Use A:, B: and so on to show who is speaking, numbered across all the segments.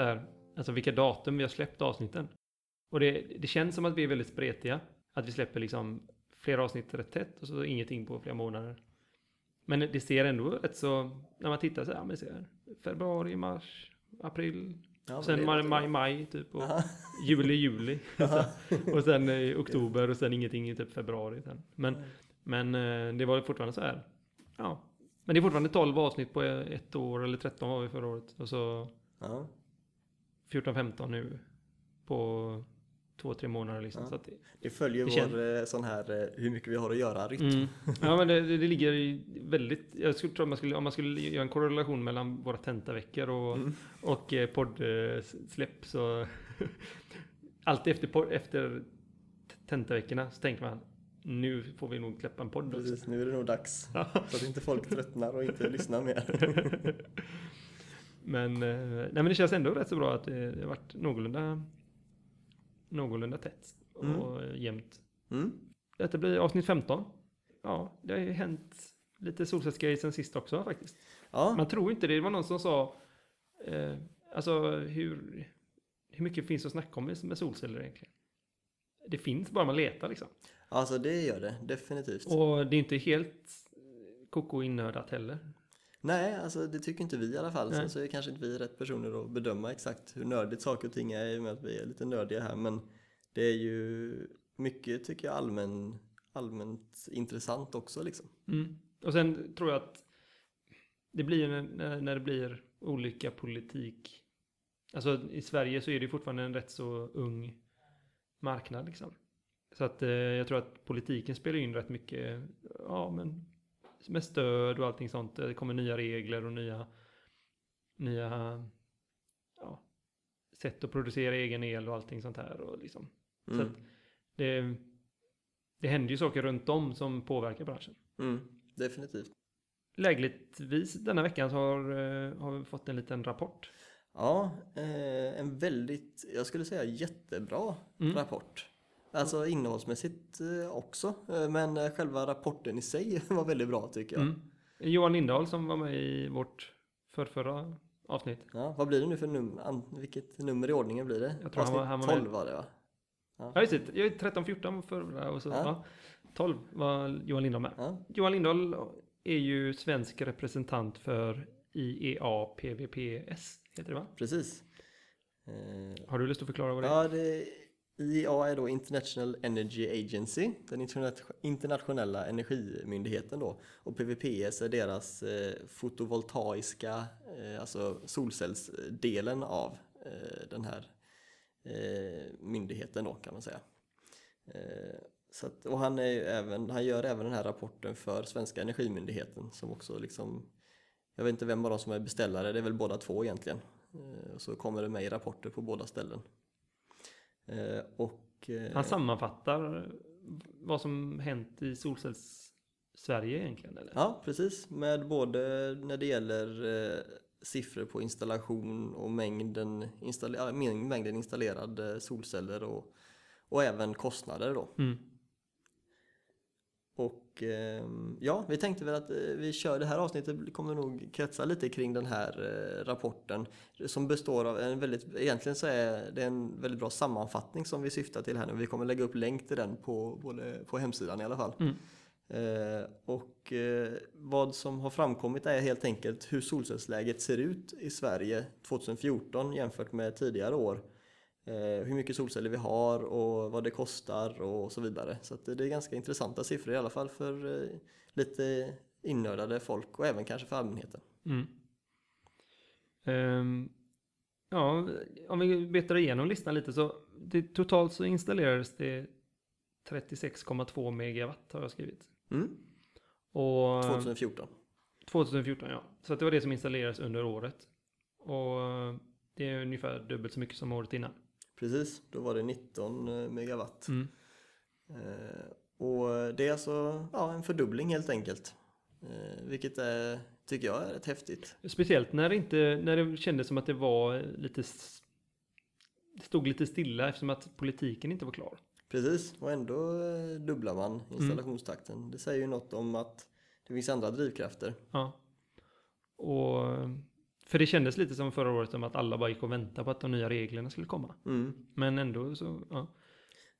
A: så här, alltså vilka datum vi har släppt avsnitten. Och det, det känns som att vi är väldigt spretiga. Att vi släpper liksom flera avsnitt rätt tätt och så ingenting på flera månader. Men det ser ändå rätt så, när man tittar så här, men ser februari, mars, april,
B: Ja,
A: sen maj, maj, maj typ och
B: Aha.
A: juli, juli. och sen eh, oktober och sen ingenting i typ februari. Sen. Men, men eh, det var fortfarande så här. Ja. Men det är fortfarande 12 avsnitt på ett år, eller 13 var vi förra året. Och så
B: Ja.
A: 14-15 nu på två, tre månader liksom.
B: Ja.
A: Så att det,
B: Det följer
A: Det
B: vår
A: känns-
B: eh, sån här eh, hur mycket vi har att göra rytm.
A: mm. Ja men det, det ligger i väldigt, jag skulle tro att man skulle, om man skulle göra en korrelation mellan våra tentaveckor och,
B: Mm.
A: och eh, poddsläpp så alltid efter, pod- efter tentaveckorna så tänker man nu får vi nog släppa en podd också.
B: Precis, nu är det nog dags.
A: Ja.
B: Så att inte folk tröttnar och inte lyssnar mer.
A: men, eh, nej, men det känns ändå rätt så bra att det, det varit någorlunda, någorlunda tätt och jämnt.
B: Mm.
A: Detta blir avsnitt 15. Ja, det har ju hänt lite solcellsgrejer sen sist också faktiskt.
B: Ja,
A: Man tror inte det. Det var någon som sa, eh, alltså hur, hur mycket finns att snacka om med, solceller egentligen? Det finns bara man letar liksom.
B: alltså det gör det definitivt.
A: Och det är inte helt koko innördat heller.
B: Nej, alltså det tycker inte vi i alla fall.
A: Nej.
B: Sen så är kanske inte vi rätt personer att bedöma exakt hur nördigt saker och ting är i och med att vi är lite nördiga här. Men det är ju mycket, tycker jag, allmän, allmänt intressant också liksom.
A: Mm. Och sen tror jag att det blir när, när- när det blir olika politik. Alltså i Sverige så är det fortfarande en rätt så ung marknad liksom. Så att eh, jag tror att politiken spelar in rätt mycket, ja men med stöd och allting sånt. Det kommer nya regler och nya, nya ja, sätt att producera egen el och allting sånt här. Och liksom. Så
B: Mm.
A: att det, det händer ju saker runt om som påverkar branschen.
B: Mm, definitivt.
A: Lägligtvis denna veckan så har, eh, har vi fått en liten rapport.
B: Ja, eh, en väldigt, jag skulle säga jättebra
A: Mm.
B: rapport. Alltså innehållsmässigt eh, också, eh, men eh, själva rapporten i sig var väldigt bra tycker jag.
A: Mm. Johan Lindahl som var med i vårt förrförra avsnitt.
B: Ja, vad blir det nu för nummer? Vilket nummer i ordningen blir det?
A: Jag tror han var-
B: Avsnitt
A: han var med.
B: 12 var det va?
A: Ja just det, jag är 13-14 förra och så
B: Ja.
A: ja. 12 var Johan Lindahl med.
B: Ja,
A: Johan Lindahl är ju svensk representant för IEA PVPS, heter det va?
B: precis.
A: Har du lust att förklara vad det är?
B: ja, det, IEA är då International Energy Agency, den internationella energimyndigheten då. Och PVPS är deras eh, fotovoltaiska, eh, alltså solcellsdelen av eh, den här myndigheten då kan man säga. Så att, och han, är ju även, han gör även den här rapporten för Svenska Energimyndigheten som också liksom jag vet inte vem av dem som är beställare, det är väl båda två egentligen. Så kommer det med i rapporter på båda ställen. Eh, och, eh,
A: Han sammanfattar vad som hänt i Solcells-Sverige egentligen eller?
B: Ja, precis. Med både när det gäller eh, siffror på installation och mängden, installe- ja, mäng- mängden installerade solceller och, och även kostnader då.
A: Mm.
B: Och ehm, ja, vi tänkte väl att eh, vi kör det här avsnittet kommer nog kretsa lite kring den här eh, rapporten som består av en väldigt, egentligen så är det en väldigt bra sammanfattning som vi syftar till här nu. Vi kommer lägga upp länk till den på, både, på hemsidan i alla fall.
A: Mm.
B: Eh, och eh, vad som har framkommit är helt enkelt hur solcellsläget ser ut i Sverige 2014 jämfört med tidigare år. Eh, hur mycket solceller vi har och vad det kostar och så vidare. Så det är ganska intressanta siffror i alla fall för eh, lite innördade folk och även kanske för allmänheten.
A: Mm. Ehm, ja, om vi betar igenom listan lite så det, totalt så installerades det 36,2 megawatt har jag skrivit.
B: Mm.
A: Och
B: 2014.
A: 2014 ja. Så det var det som installerades under året. Och det är ungefär dubbelt så mycket som året innan.
B: Precis, då var det 19 eh, megawatt.
A: Mm.
B: Eh, och det är alltså ja, en fördubbling helt enkelt. Eh, vilket är, tycker jag är rätt häftigt.
A: Speciellt när det, inte, när det kändes som att det var lite stod lite stilla eftersom att politiken inte var klar.
B: Precis, och ändå dubblar man installationstakten. Det säger ju något om att det finns andra drivkrafter.
A: Ja. Och För det kändes lite som förra året om att alla bara gick och väntade på att de nya reglerna skulle komma.
B: Mm.
A: Men ändå så, ja.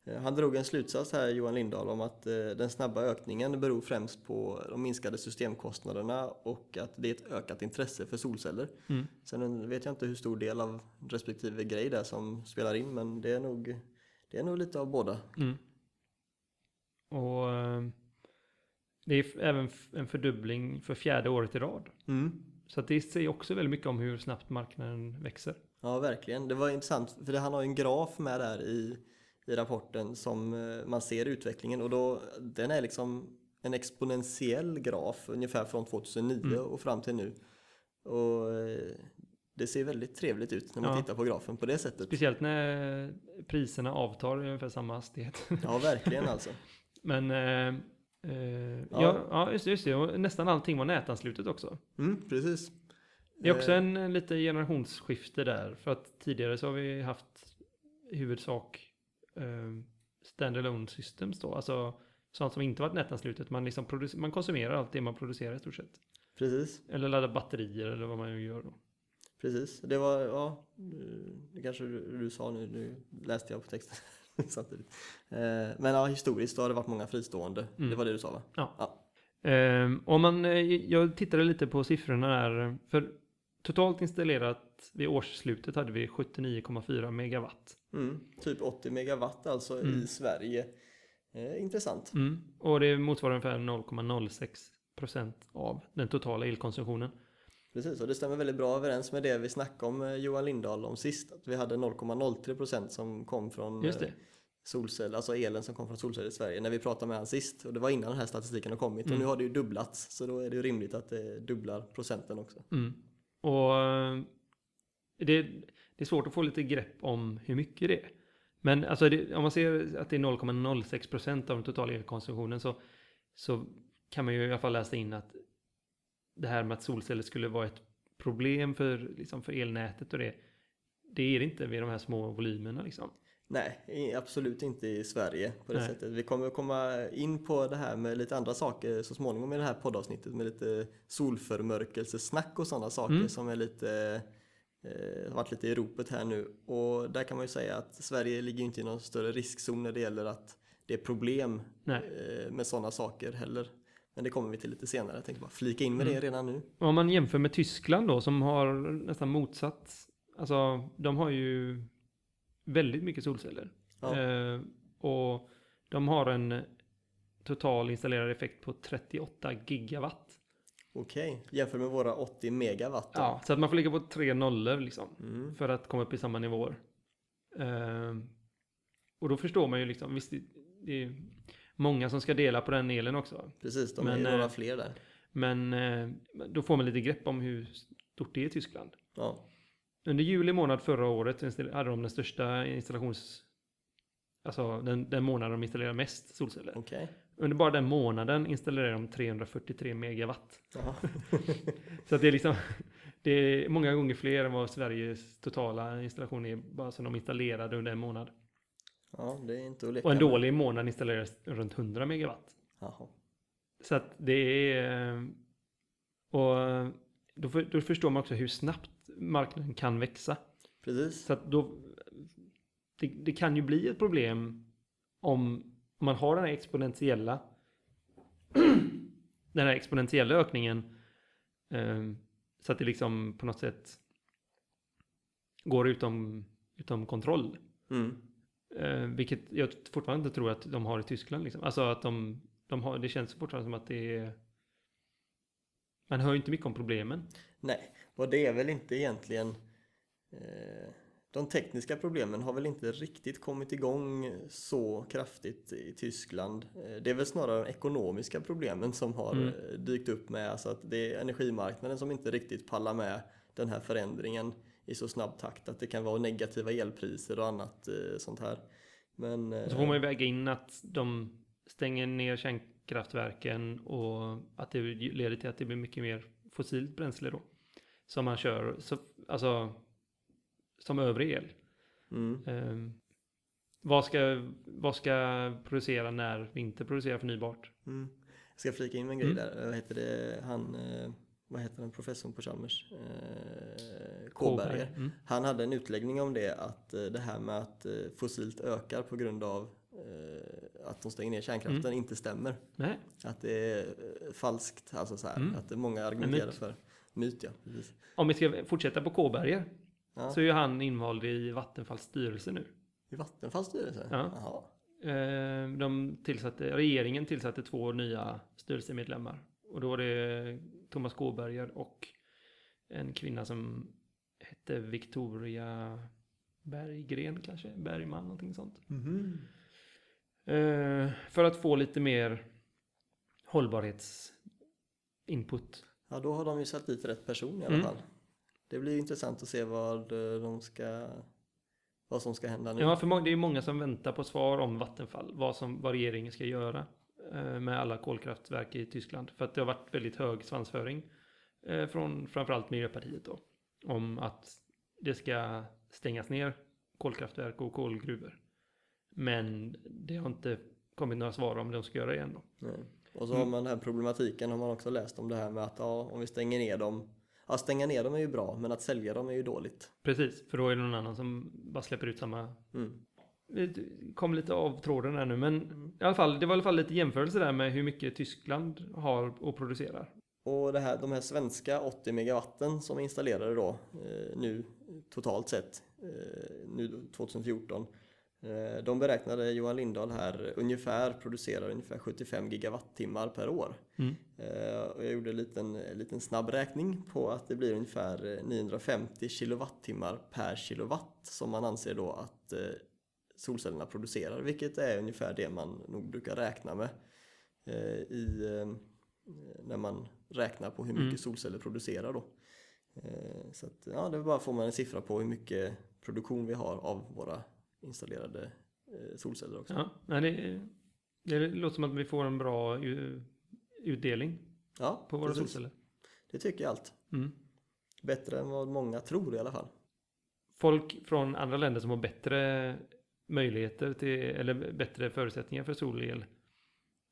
B: Eh, Han drog en slutsats här, Johan Lindahl, om att eh, den snabba ökningen beror främst på de minskade systemkostnaderna och att det är ett ökat intresse för solceller.
A: Mm.
B: Sen vet jag inte hur stor del av respektive grej det är som spelar in, men det är nog, det är nog lite av båda.
A: Mm. Och eh, det är även en fördubbling för fjärde året i rad.
B: Mm.
A: Så det säger också väldigt mycket om hur snabbt marknaden växer.
B: Ja, verkligen. Det var intressant, för han har ju en graf med där i, i rapporten som eh, man ser utvecklingen och då, den är liksom en exponentiell graf ungefär från 2009
A: Mm.
B: och fram till nu. Och eh, det ser väldigt trevligt ut när man
A: Ja.
B: tittar på grafen på det sättet.
A: Speciellt när priserna avtar i ungefär samma hastighet.
B: Ja, verkligen alltså.
A: Men eh, ja.
B: Ja.
A: Ja, just det, just det. Och nästan allting var nätanslutet också.
B: Mm, precis.
A: Det är också
B: Eh,
A: en, en lite generationsskifte där. För att tidigare så har vi haft i huvudsak eh, standalone systems då. Alltså sånt som inte varit nätanslutet. Man, liksom man konsumerar allt det man producerar i stort sett.
B: Precis,
A: Eller laddar batterier eller vad man gör då.
B: precis. Det var, ja, eh, det kanske du, du sa nu, nu läste jag på texten samtidigt. Eh, Men ja, historiskt har det varit många fristående.
A: Mm.
B: Det var det du sa va?
A: Ja.
B: Ja.
A: Ehm, om man, eh, jag tittade lite på siffrorna där. För totalt installerat vid årsslutet hade vi 79,4 megawatt.
B: Mm, typ 80 megawatt alltså
A: Mm.
B: i Sverige. Eh, intressant.
A: Mm. Och det motsvarar ungefär 0,06 procent av den totala elkonsumtionen.
B: Precis, och det stämmer väldigt bra överens med det vi snackade om eh, Johan Lindahl om sist. Att vi hade 0,03 procent som kom från eh, solceller, alltså elen som kom från solceller i Sverige när vi pratade med honom sist. Och det var innan den här statistiken har kommit.
A: Mm.
B: Och nu har det ju dubblats, så då är det ju rimligt att det dubblar procenten också.
A: Mm. Och eh, det, det är svårt att få lite grepp om hur mycket det är. Men alltså det, om man ser att det är 0,06 procent av den totala elkonsumtionen så, så kan man ju i alla fall läsa in att det här med att solceller skulle vara ett problem för, liksom för elnätet och det, det är det inte vid de här små volymerna liksom.
B: Nej, absolut inte i Sverige på det
A: Nej.
B: sättet. Vi kommer komma in på det här med lite andra saker så småningom i det här poddavsnittet med lite solförmörkelsesnack och sådana saker
A: Mm.
B: som är lite eh, varit lite i ropet här nu. Och där kan man ju säga att Sverige ligger inte i någon större riskzon när det gäller att det är problem eh, med sådana saker heller. Men det kommer vi till lite senare. Jag tänkte bara flika in med
A: Mm.
B: det redan nu.
A: Om man jämför med Tyskland då som har nästan motsatt, alltså de har ju väldigt mycket solceller.
B: Ja.
A: Eh, och de har en total installerad effekt på 38 gigawatt.
B: Okej, jämför med våra 80 megawatt. då.
A: Ja, så att man får ligga på tre nollor liksom.
B: Mm.
A: För att komma upp i samma nivåer. Eh, och då förstår man ju liksom, visst det, det många som ska dela på den elen också.
B: Precis, de
A: Men,
B: är ju några
A: eh,
B: fler där.
A: Men eh, då får man lite grepp om hur stort det är i Tyskland.
B: Ja.
A: Under juli månad förra året hade de den största installations... Alltså den, den månaden de installerade mest solceller.
B: Okej.
A: Under bara den månaden installerade de 343 megawatt.
B: Ja.
A: Så att det är liksom... Det är många gånger fler än vad Sveriges totala installation är bara som de installerade under en månad.
B: Ja, det är inte att leka
A: Och en
B: med.
A: dålig månad installeras runt 100 megawatt.
B: Jaha.
A: Så att det är... eh, Och då, för, då förstår man också hur snabbt marknaden kan växa.
B: Precis.
A: Så att då, det, det kan ju bli ett problem om, om man har den här exponentiella den här exponentiella ökningen eh, så att det liksom på något sätt går utom, utom kontroll.
B: Mm.
A: Eh, vilket jag fortfarande inte tror att de har i Tyskland. Liksom. Alltså att de, de har, det känns fortfarande som att det är man hör ju inte mycket om problemen.
B: Nej, och det är väl inte egentligen eh, de tekniska problemen har väl inte riktigt kommit igång så kraftigt i Tyskland. Eh, Det är väl snarare de ekonomiska problemen som har
A: Mm.
B: eh, dykt upp med, alltså att det är energimarknaden som inte riktigt pallar med den här förändringen i så snabb takt att det kan vara negativa elpriser och annat eh, sånt här. Men eh,
A: Så får man ju väga in att de stänger ner kärnkraftverken och att det leder till att det blir mycket mer fossilt bränsle då. Som man kör, så, alltså som övrig el.
B: mm,
A: Ehm, vad, ska, vad ska producera när vi inte producerar förnybart?
B: mm. Jag ska flika in en grej
A: Mm.
B: där. Vad heter det? Han, eh, vad heter den, professorn på Chalmers? Eh,
A: Kåberger. Mm.
B: Han hade en utläggning om det, att eh, det här med att eh, fossilt ökar på grund av eh, att de stänger ner kärnkraften
A: Mm.
B: inte stämmer.
A: Nej,
B: Att det är eh, falskt, alltså så här,
A: Mm.
B: att det är många argumenterar
A: myt.
B: för myt. Ja, precis.
A: om vi ska fortsätta på Kåberger
B: Ja.
A: så är ju han invald i Vattenfalls styrelse nu.
B: I Vattenfalls styrelse?
A: Ja.
B: Jaha.
A: Eh, De tillsatte, regeringen tillsatte två nya styrelsemedlemmar. Och då var det Thomas Kåberger och en kvinna som hette Victoria Berggren kanske? Bergman, någonting sånt. Eh, För att få lite mer hållbarhetsinput.
B: Ja, då har de ju satt dit rätt person i alla
A: Mm.
B: fall. Det blir intressant att se vad eh, de ska vad som ska hända nu.
A: Ja, för det är många som väntar på svar om Vattenfall. Vad, som, vad regeringen ska göra med alla kolkraftverk i Tyskland. För att det har varit väldigt hög svansföring eh, från framförallt Miljöpartiet då. Om att det ska stängas ner kolkraftverk och kolgruvor. Men det har inte kommit några svar om de ska göra det än då.
B: Nej. Och så har man den här problematiken har man också läst om det här med att ja, om vi stänger ner dem Ja, stänga ner dem är ju bra, men att sälja dem är ju dåligt.
A: Precis, för då är det någon annan som bara släpper ut samma
B: Mm.
A: Det kom lite av tråden här nu, men i alla fall, det var i alla fall lite jämförelse där med hur mycket Tyskland har och producerar.
B: Och det här, de här svenska 80 megawatten som är installerade då eh, nu totalt sett eh, nu då, 2014 eh, de beräknade Johan Lindahl här ungefär producerar ungefär 75 gigawattimmar per år.
A: Mm.
B: Och jag gjorde en liten, en liten snabb räkning på att det blir ungefär eh, 950 kilowattimmar per kilowatt som man anser då att solcellerna producerar, vilket är ungefär det man nog brukar räkna med eh, i, eh, när man räknar på hur mycket
A: Mm.
B: solceller producerar då. Eh, så att, ja, det bara får man en siffra på hur mycket produktion vi har av våra installerade solceller också.
A: Ja, det, det låter som att vi får en bra utdelning
B: Ja,
A: på våra
B: precis.
A: solceller.
B: Det tycker jag allt.
A: Mm.
B: Bättre än vad många tror i alla fall.
A: Folk från andra länder som har bättre möjligheter till, eller bättre förutsättningar för solel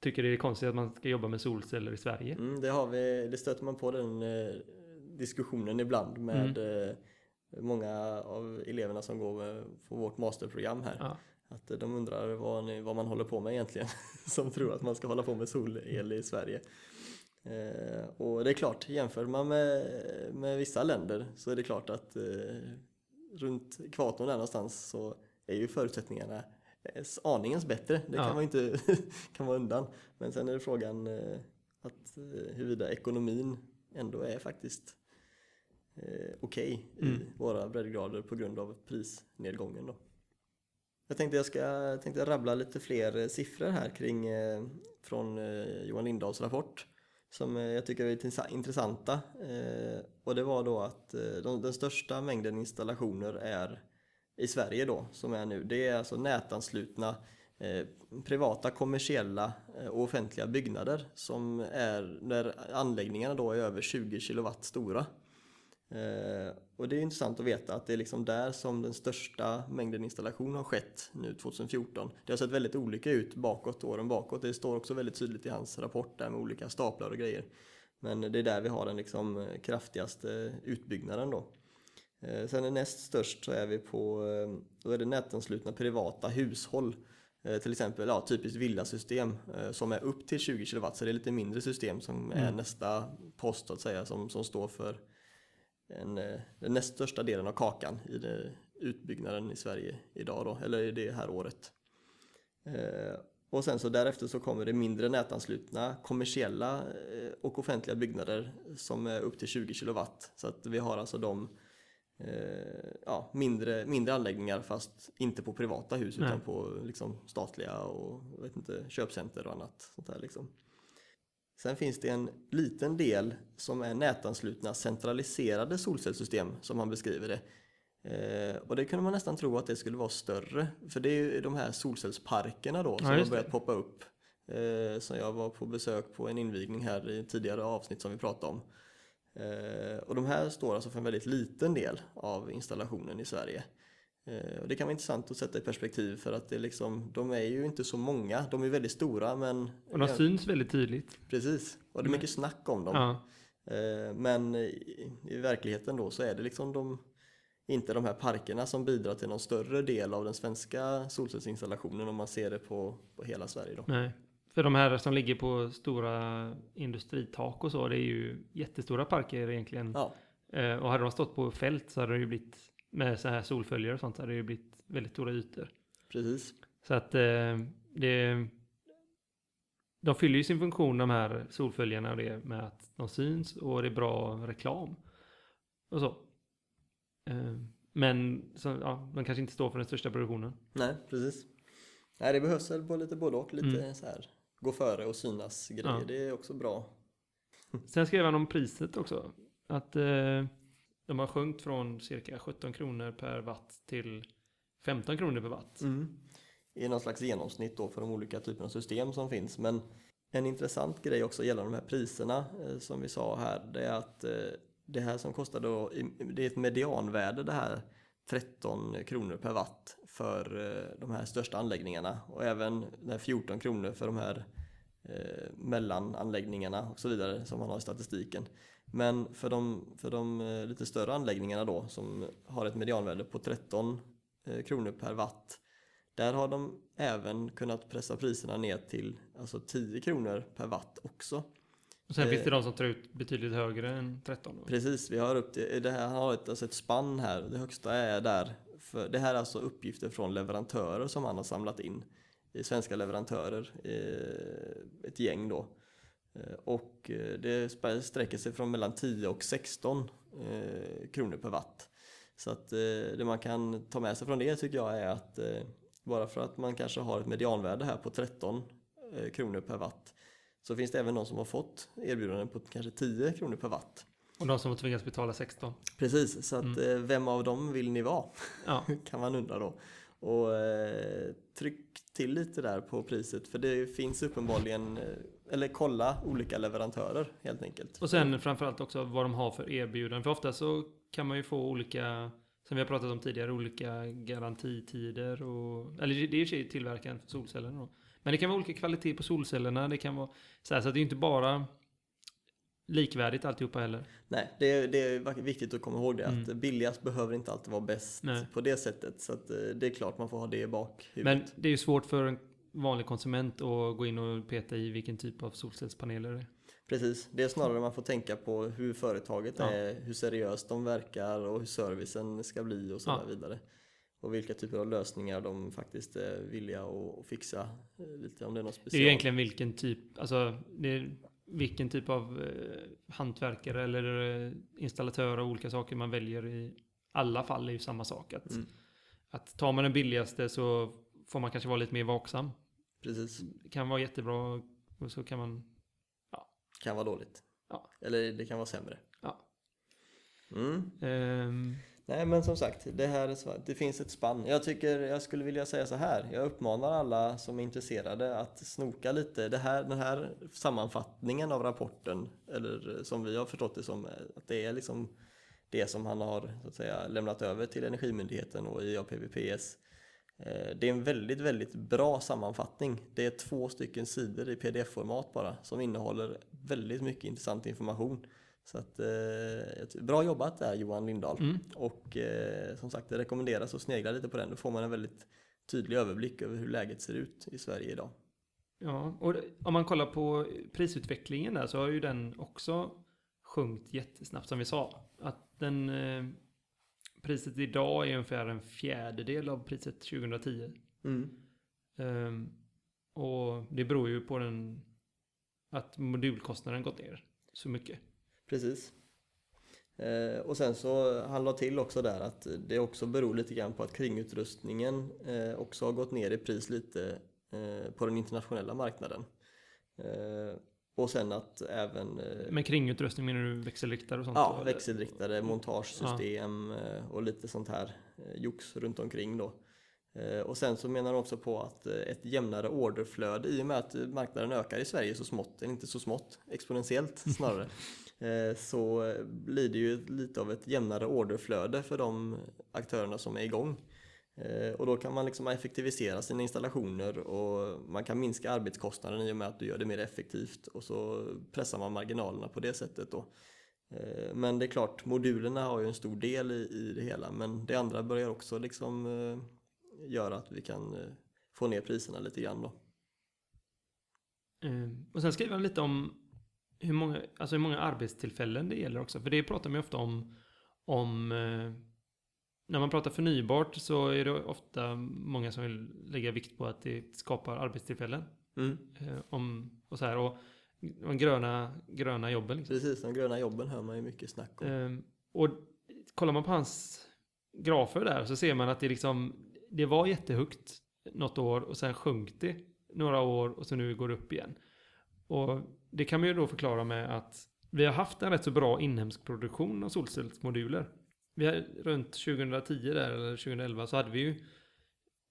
A: tycker det är konstigt att man ska jobba med solceller i Sverige.
B: Mm, det, har vi, det stöter man på den eh, diskussionen ibland med
A: Mm.
B: eh, många av eleverna som går med, på vårt masterprogram här.
A: Ja.
B: Att eh, de undrar vad, ni, vad man håller på med egentligen. som tror att man ska hålla på med solel i Sverige. Eh, och det är klart, jämför man med, med vissa länder så är det klart att eh, runt ekvatorn där någonstans så är ju förutsättningarna eh, aningens bättre. Det
A: Ja.
B: kan man inte kan vara undan. Men sen är det frågan eh, att eh, huruvida ekonomin ändå är faktiskt eh, okej
A: Mm.
B: i våra breddgrader på grund av prisnedgången. Då. Jag tänkte jag ska tänkte rabbla lite fler siffror här kring eh, från eh, Johan Lindahls rapport som jag tycker är intressanta. Och det var då att de, den största mängden installationer är i Sverige då, som är nu, det är alltså nätanslutna eh, privata, kommersiella eh, och offentliga byggnader som är, där anläggningarna då är över 20 kilowatt stora. Eh, och det är intressant att veta att det är liksom där som den största mängden installation har skett nu 2014. Det har sett väldigt olika ut bakåt, åren bakåt. Det står också väldigt tydligt i hans rapport där med olika staplar och grejer. Men det är där vi har den liksom eh, kraftigaste utbyggnaden då. Eh, Sen är näst störst så är vi på, eh, då är det nätanslutna privata hushåll. Eh, Till exempel ja, typiskt villasystem som är upp till 20 kW så det är lite mindre system som är
A: Mm.
B: nästa post så att säga som, som står för en, den näst största delen av kakan i det, utbyggnaden i Sverige idag då, eller i det här året. Och sen så därefter så kommer det mindre nätanslutna kommersiella och offentliga byggnader som är upp till 20 kW. Så att vi har alltså de eh, ja, mindre, mindre anläggningar fast inte på privata hus
A: Nej.
B: utan på liksom, statliga och jag vet inte, köpcenter och annat. Sånt där, liksom. Sen finns det en liten del som är nätanslutna centraliserade solcellssystem som han beskriver det. Eh, och det kunde man nästan tro att det skulle vara större. För det är ju de här solcellsparkerna då som
A: Ja,
B: har börjat poppa upp. Eh, så jag var på besök på en invigning här i tidigare avsnitt som vi pratade om. Eh, och de här står alltså för en väldigt liten del av installationen i Sverige. Eh, och det kan vara intressant att sätta i perspektiv för att det liksom, de är ju inte så många. De är väldigt stora men
A: Och de syns väldigt tydligt.
B: Precis, och det är mycket snack om dem.
A: Ja.
B: Eh, Men i, i verkligheten då så är det liksom de, inte de här parkerna som bidrar till någon större del av den svenska solcellsinstallationen om man ser det på, på hela Sverige då.
A: Nej. För de här som ligger på stora industritak och så, det är ju jättestora parker egentligen.
B: Ja,
A: Eh, och hade de stått på fält så hade det ju blivit, med så här solföljare och sånt, så hade det ju blivit väldigt stora ytor.
B: precis.
A: Så att eh, det, de fyller ju sin funktion de här solföljarna och det med att de syns och det är bra reklam. Och så. Eh, men så, ja, de kanske inte står för den största produktionen.
B: Nej, precis. Nej, det behövs väl på lite både och, lite
A: Mm.
B: så här gå före och synas grejer.
A: Ja.
B: Det är också bra.
A: Sen skrev han om priset också. Att eh, de har sjunkit från cirka 17 kronor per watt till 15 kronor per watt.
B: I någon slags genomsnitt då för de olika typerna av system som finns. Men en intressant grej också gällande de här priserna eh, som vi sa här, det är att eh, det här som kostar då, det är ett medianvärde det här 13 kronor per watt för eh, de här största anläggningarna och även 14 kronor för de här eh, mellananläggningarna och så vidare som man har i statistiken. Men för de, för de eh, lite större anläggningarna då som har ett medianvärde på 13 eh, kronor per watt där har de även kunnat pressa priserna ner till alltså 10 kronor per watt också.
A: Och sen
B: Eh.
A: finns det de som tar ut betydligt högre än 13. Då.
B: Precis, vi har upp det, det här har ett, alltså ett spann här. Det högsta är där. För, det här är alltså uppgifter från leverantörer som han har samlat in. I svenska leverantörer, eh, ett gäng då. Eh, Och eh, det sträcker sig från mellan 10 och 16 eh, kronor per watt. Så att eh, det man kan ta med sig från det tycker jag är att eh, bara för att man kanske har ett medianvärde här på 13 eh, kronor per watt så finns det även någon som har fått erbjudanden på kanske 10 kronor per watt.
A: Och de som har tvingats betala 16.
B: Precis, så att eh, vem av dem vill ni vara?
A: Ja,
B: kan man undra då. Och eh, tryck till lite där på priset för det finns uppenbarligen, eh, eller kolla olika leverantörer helt enkelt.
A: och sen framförallt också vad de har för erbjudanden. För ofta så kan man ju få olika, som vi har pratat om tidigare, olika garantitider och, eller det är sig tillverkaren för solcellerna då. Men det kan vara olika kvalitet på solcellerna, det kan vara så här, så att det är inte bara likvärdigt alltihopa heller.
B: Nej, det är, det är viktigt att komma ihåg det att
A: Mm.
B: billigast behöver inte alltid vara bäst
A: Nej.
B: på det sättet. Så att, eh, det är klart man får ha det i bakhuvudet.
A: Men det är ju svårt för en vanlig konsument att gå in och peta i vilken typ av solcellspaneler det är.
B: Precis, det är snarare man får tänka på hur företaget
A: Ja.
B: är, hur seriöst de verkar och hur servicen ska bli och så
A: Ja.
B: vidare. Och vilka typer av lösningar de faktiskt är villiga att fixa. eh, Lite om det är något
A: Det är
B: speciellt.
A: egentligen vilken typ, alltså vilken typ av eh, hantverkare eller eh, installatör av olika saker man väljer i alla fall är ju samma sak. Att,
B: Mm.
A: att tar man den billigaste så får man kanske vara lite mer vaksam.
B: Precis,
A: Det kan vara jättebra och så kan man,
B: kan vara dåligt.
A: Ja.
B: Eller det kan vara sämre.
A: ja.
B: Mm.
A: Ehm,
B: Nej men som sagt, det här det finns ett spann. Jag tycker, jag skulle vilja säga så här. Jag uppmanar alla som är intresserade att snoka lite. Det här, den här sammanfattningen av rapporten, eller eh, som vi har förstått det som, eh, att det är liksom det som han har så att säga, lämnat över till Energimyndigheten och IAPVPS. Eh, det är en väldigt, väldigt bra sammanfattning. Det är två stycken sidor i pdf-format bara som innehåller väldigt mycket intressant information. Så att, eh, bra jobbat där Johan Lindahl.
A: mm.
B: Och eh, som sagt, det rekommenderas att snegla lite på den. Då får man en väldigt tydlig överblick över hur läget ser ut i Sverige idag.
A: Ja, och om man kollar på prisutvecklingen där så har ju den också sjunkit jättesnabbt som vi sa. Att den eh, priset idag är ungefär en fjärdedel av priset 2010. Ehm, och det beror ju på den att modulkostnaden gått ner så mycket.
B: Precis. Eh, och sen så han la till också där att det också beror lite grann på att kringutrustningen eh, också har gått ner i pris lite eh, på den internationella marknaden. Eh, och sen att även eh,
A: Men kringutrustning menar du växelriktare och sånt?
B: Ja,
A: eller?
B: växelriktade montagesystem eh, och lite sånt här jox runt omkring då. Och sen så menar de också på att ett jämnare orderflöde i och med att marknaden ökar i Sverige så smått, eller inte så smått, exponentiellt snarare, Eh, så blir det ju lite av ett jämnare orderflöde för de aktörerna som är igång. Eh, och då kan man liksom effektivisera sina installationer och man kan minska arbetskostnaden i och med att du gör det mer effektivt och så pressar man marginalerna på det sättet då. Eh, men det är klart, modulerna har ju en stor del i, i det hela men det andra börjar också liksom göra att vi kan få ner priserna lite grann då.
A: Och sen skriver han lite om hur många, alltså hur många arbetstillfällen det gäller också. För det pratar man ju ofta om, om eh, när man pratar förnybart så är det ofta många som vill lägga vikt på att det skapar arbetstillfällen.
B: Mm.
A: Eh, om, och så här, och de gröna, gröna jobben. Liksom.
B: Precis, de gröna jobben hör man ju mycket snack om.
A: Eh, och kollar man på hans grafer där så ser man att det liksom, det var jättehögt något år och sen sjönk det några år och så nu går det upp igen. Och det kan man ju då förklara med att vi har haft en rätt så bra inhemsk produktion av solcellsmoduler. Vi har, runt 2010 där, eller 2011 så hade vi ju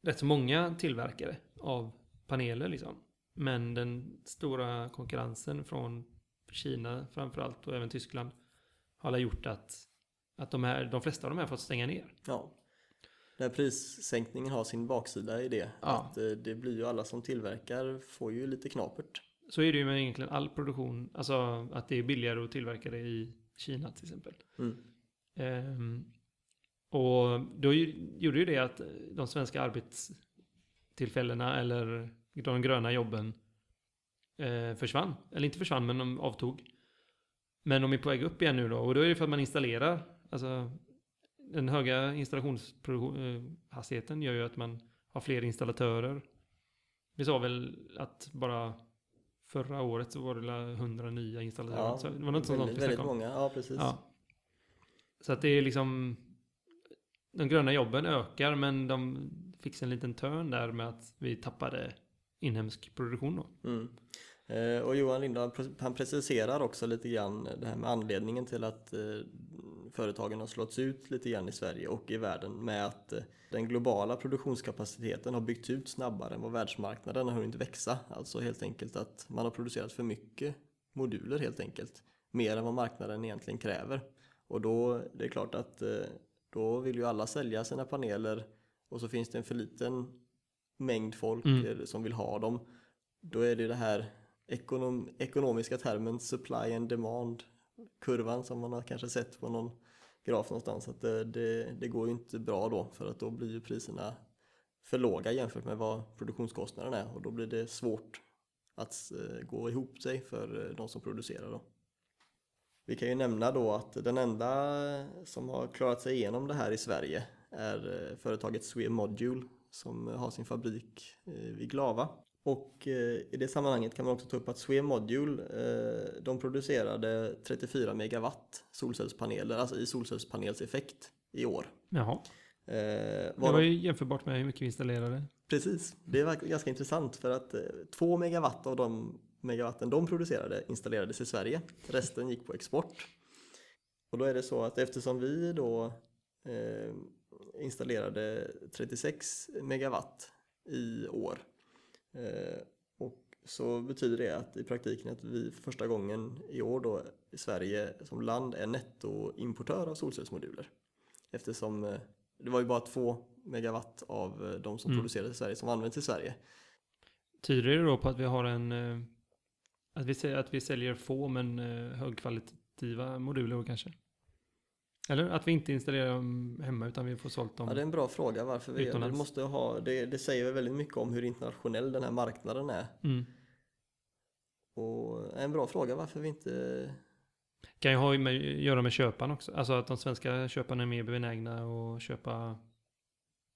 A: rätt så många tillverkare av paneler liksom. Men den stora konkurrensen från Kina framförallt och även Tyskland har gjort att, att de, här, de flesta av de här fått stänga ner.
B: Ja. Den här prissänkningen har sin baksida i det.
A: Ja.
B: Att eh, det blir ju alla som tillverkar får ju lite knapert.
A: Så är det ju med egentligen all produktion, alltså att det är billigare att tillverka det i Kina till exempel.
B: Mm.
A: Ehm, och då gjorde ju det att de svenska arbetstillfällena eller de gröna jobben eh, försvann. Eller inte försvann, men de avtog. Men de är på väg upp igen nu då. Och då är det för att man installerar, alltså den höga installationshastigheten gör ju att man har fler installatörer. Vi sa väl att bara förra året så var det väl 100 nya installatörer.
B: Ja,
A: så det var något sånt
B: väldigt,
A: vi
B: väldigt många. Ja, precis.
A: Ja. Så att det är liksom de gröna jobben ökar men de fick en liten törn där med att vi tappade inhemsk produktion då.
B: Mm. Eh, Och Johan Lindahl han preciserar också lite grann det här med anledningen till att eh, företagen har slått ut lite grann i Sverige och i världen med att eh, den globala produktionskapaciteten har byggts ut snabbare än vad världsmarknaden har hunnit växa. Alltså helt enkelt att man har producerat för mycket moduler helt enkelt. Mer än vad marknaden egentligen kräver. Och då, det är klart att eh, då vill ju alla sälja sina paneler och så finns det en för liten mängd folk
A: Mm.
B: eh, som vill ha dem. Då är det det här ekonom, ekonomiska termen supply and demand kurvan som man har kanske sett på någon graf någonstans. Att det, det, det går ju inte bra då för att då blir ju priserna för låga jämfört med vad produktionskostnaden är och då blir det svårt att eh, gå ihop sig för eh, de som producerar då. Vi kan ju nämna då att den enda som har klarat sig igenom det här i Sverige är eh, företaget Swemodule som har sin fabrik vid Glava. Och eh, i det sammanhanget kan man också ta upp att Swea Module eh, de producerade 34 megawatt solcellspaneler, alltså i solcellspanelseffekt i år.
A: Jaha.
B: Eh,
A: Det var ju jämförbart med hur mycket vi installerade.
B: Precis, det var ganska intressant för att eh, två megawatt av de megawatten de producerade installerades i Sverige. Resten gick på export. Och då är det så att eftersom vi då installerade 36 megawatt i år och så betyder det att i praktiken att vi för första gången i år då i Sverige som land är nettoimportör av solcellsmoduler. Eftersom eh, det var ju bara två megawatt av eh, de som
A: Mm.
B: producerades i Sverige som används i Sverige.
A: Tyder det då på att vi har en... eh, Att vi, att vi säljer få men eh, högkvalitativa moduler kanske? Eller att vi inte installerar dem hemma utan vi får sålt dem.
B: Ja, det är en bra fråga varför vi, vi
A: Utomlands.
B: måste ha, det, det säger väl väldigt mycket om hur internationell den här marknaden är.
A: Mm.
B: Och en bra fråga varför vi inte
A: Kan ju ha med, göra med köparna också. Alltså att de svenska köparna är mer benägna att köpa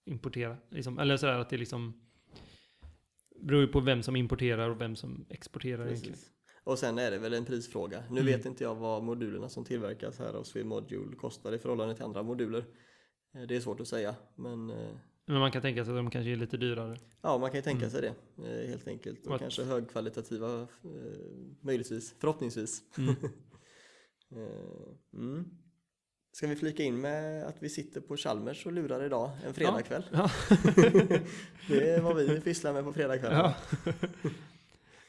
A: importera. Liksom. Eller sådär att det liksom beror ju på vem som importerar och vem som exporterar egentligen.
B: Och sen är det väl en prisfråga. Nu
A: Mm.
B: vet inte jag vad modulerna som tillverkas här av Swede Module kostar i förhållande till andra moduler. Eh, Det är svårt att säga, men eh,
A: Men man kan tänka sig att de kanske är lite dyrare.
B: ja, man kan ju tänka
A: Mm.
B: sig det eh, helt enkelt.
A: Och att-
B: kanske högkvalitativa, möjligtvis, förhoppningsvis.
A: Mm.
B: Mm. Ska vi flika in med att vi sitter på Chalmers och lurar idag en fredagkväll?
A: Ja.
B: det är vad vi pysslar med på fredagskvällen.
A: ja.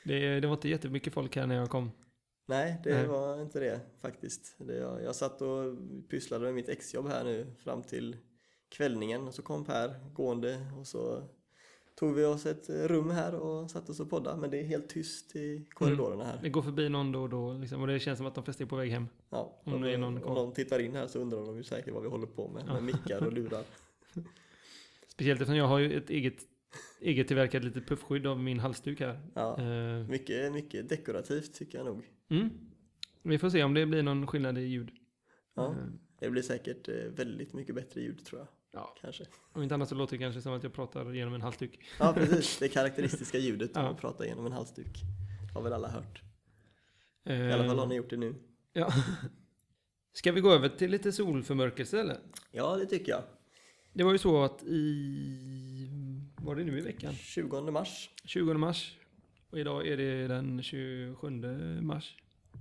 A: Det, det var inte jättemycket folk här när jag kom.
B: Nej, det
A: Nej.
B: var inte det faktiskt. Det, jag, jag satt och pysslade med mitt exjobb här nu fram till kvällningen och så kom Per gående och så tog vi oss ett rum här och satte oss och poddade. Men det är helt tyst i korridorerna här.
A: Det går förbi någon då och då liksom, och det känns som att de flesta är på väg hem.
B: Ja,
A: Om
B: om,
A: någon
B: om någon tittar in här så undrar de ju säkert vad vi håller på med.
A: Ja.
B: Med mickar och lurar.
A: Speciellt eftersom jag har ju ett eget, eget tillverkat litet puffskydd av min halsduk här.
B: Ja,
A: Eh,
B: mycket, mycket dekorativt tycker jag nog.
A: mm. Vi får se om det blir någon skillnad i ljud.
B: Ja.
A: Eh,
B: Det blir säkert eh, väldigt mycket bättre ljud tror jag.
A: Ja.
B: Kanske.
A: Om inte annat så låter det kanske som att jag pratar genom en halsduk.
B: Ja, precis. Det karaktäristiska ljudet om
A: Ja.
B: man pratar genom en halsduk. har väl alla hört.
A: Eh,
B: I alla fall har ni gjort det nu.
A: Ja. Ska vi gå över till lite solförmörkelse eller?
B: Ja, det tycker jag.
A: Det var ju så att i... Var det nu i veckan?
B: 20 mars.
A: 20 mars. Och idag är det den 27 mars.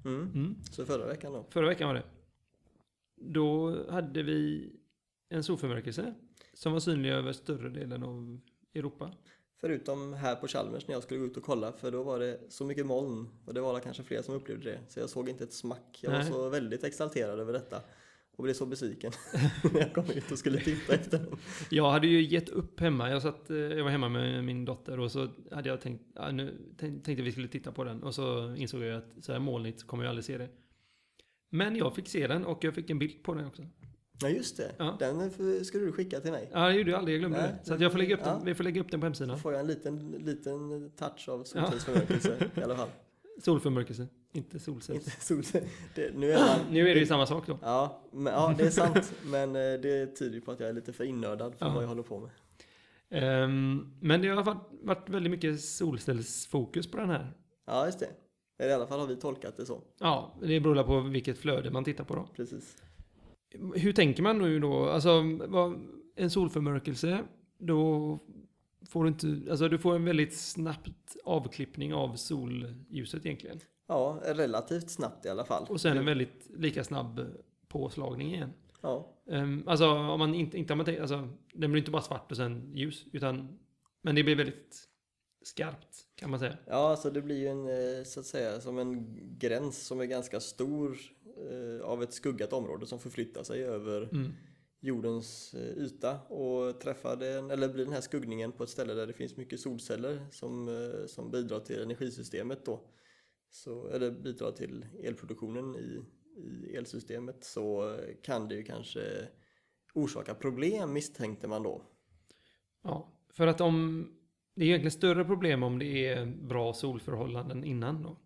B: Mm.
A: Mm.
B: Så förra veckan då.
A: Förra veckan var det. Då hade vi en solförmörkelse som var synlig över större delen av Europa.
B: Förutom här på Chalmers när jag skulle gå ut och kolla för då var det så mycket moln och det var kanske fler som upplevde det. Så jag såg inte ett smack. Jag var
A: Nej.
B: så väldigt exalterad över detta. Och blev så besviken när jag kom ut och skulle titta efter den.
A: Jag hade ju gett upp hemma. Jag, satt, eh, jag var hemma med min dotter och så hade jag tänkt, ja, nu tänk- tänkte vi skulle titta på den. Och så insåg jag att så här molnigt så kommer jag aldrig se det. Men jag fick se den och jag fick en bild på den också.
B: Ja just det,
A: Ja.
B: den skulle du skicka till mig.
A: Ja, det gjorde jag aldrig. Jag glömde
B: Nej,
A: det. Så jag får lägga upp den,
B: ja.
A: vi får lägga upp den på
B: Då
A: hemsidan.
B: får jag en liten, liten touch av solcellsförmörkelse i alla fall.
A: Solförmörkelse, inte solcells.
B: Inte solcell. Det, nu är man,
A: Nu är det ju samma sak då.
B: Ja, men, ja, det är sant. Men eh, det tyder ju på att jag är lite för innördad för
A: Ja.
B: vad jag håller på med.
A: Ehm, men det har varit, varit väldigt mycket solcellsfokus på den här.
B: Ja, just det. I alla fall har vi tolkat det så.
A: Ja, det beror på vilket flöde man tittar på då.
B: Precis.
A: Hur tänker man nu då? Alltså, en solförmörkelse, då får du inte, alltså du får en väldigt snabbt avklippning av solljuset egentligen.
B: Ja, relativt snabbt i alla fall.
A: Och sen en väldigt lika snabb påslagning igen.
B: Ja,
A: Um, alltså om man inte, inte om man tänker, alltså den blir inte bara svart och sen ljus, utan men det blir väldigt skarpt kan man säga.
B: ja alltså det blir ju en, eh, så att säga, som en gräns som är ganska stor eh, av ett skuggat område som förflyttar sig över
A: Mm.
B: jordens eh, yta och träffar den, eller blir den här skuggningen på ett ställe där det finns mycket solceller som, eh, som bidrar till energisystemet då. Så, eller bidrar till elproduktionen i, i elsystemet så kan det ju kanske orsaka problem misstänkte man då.
A: Ja, för att om det är egentligen större problem om det är bra solförhållanden innan då.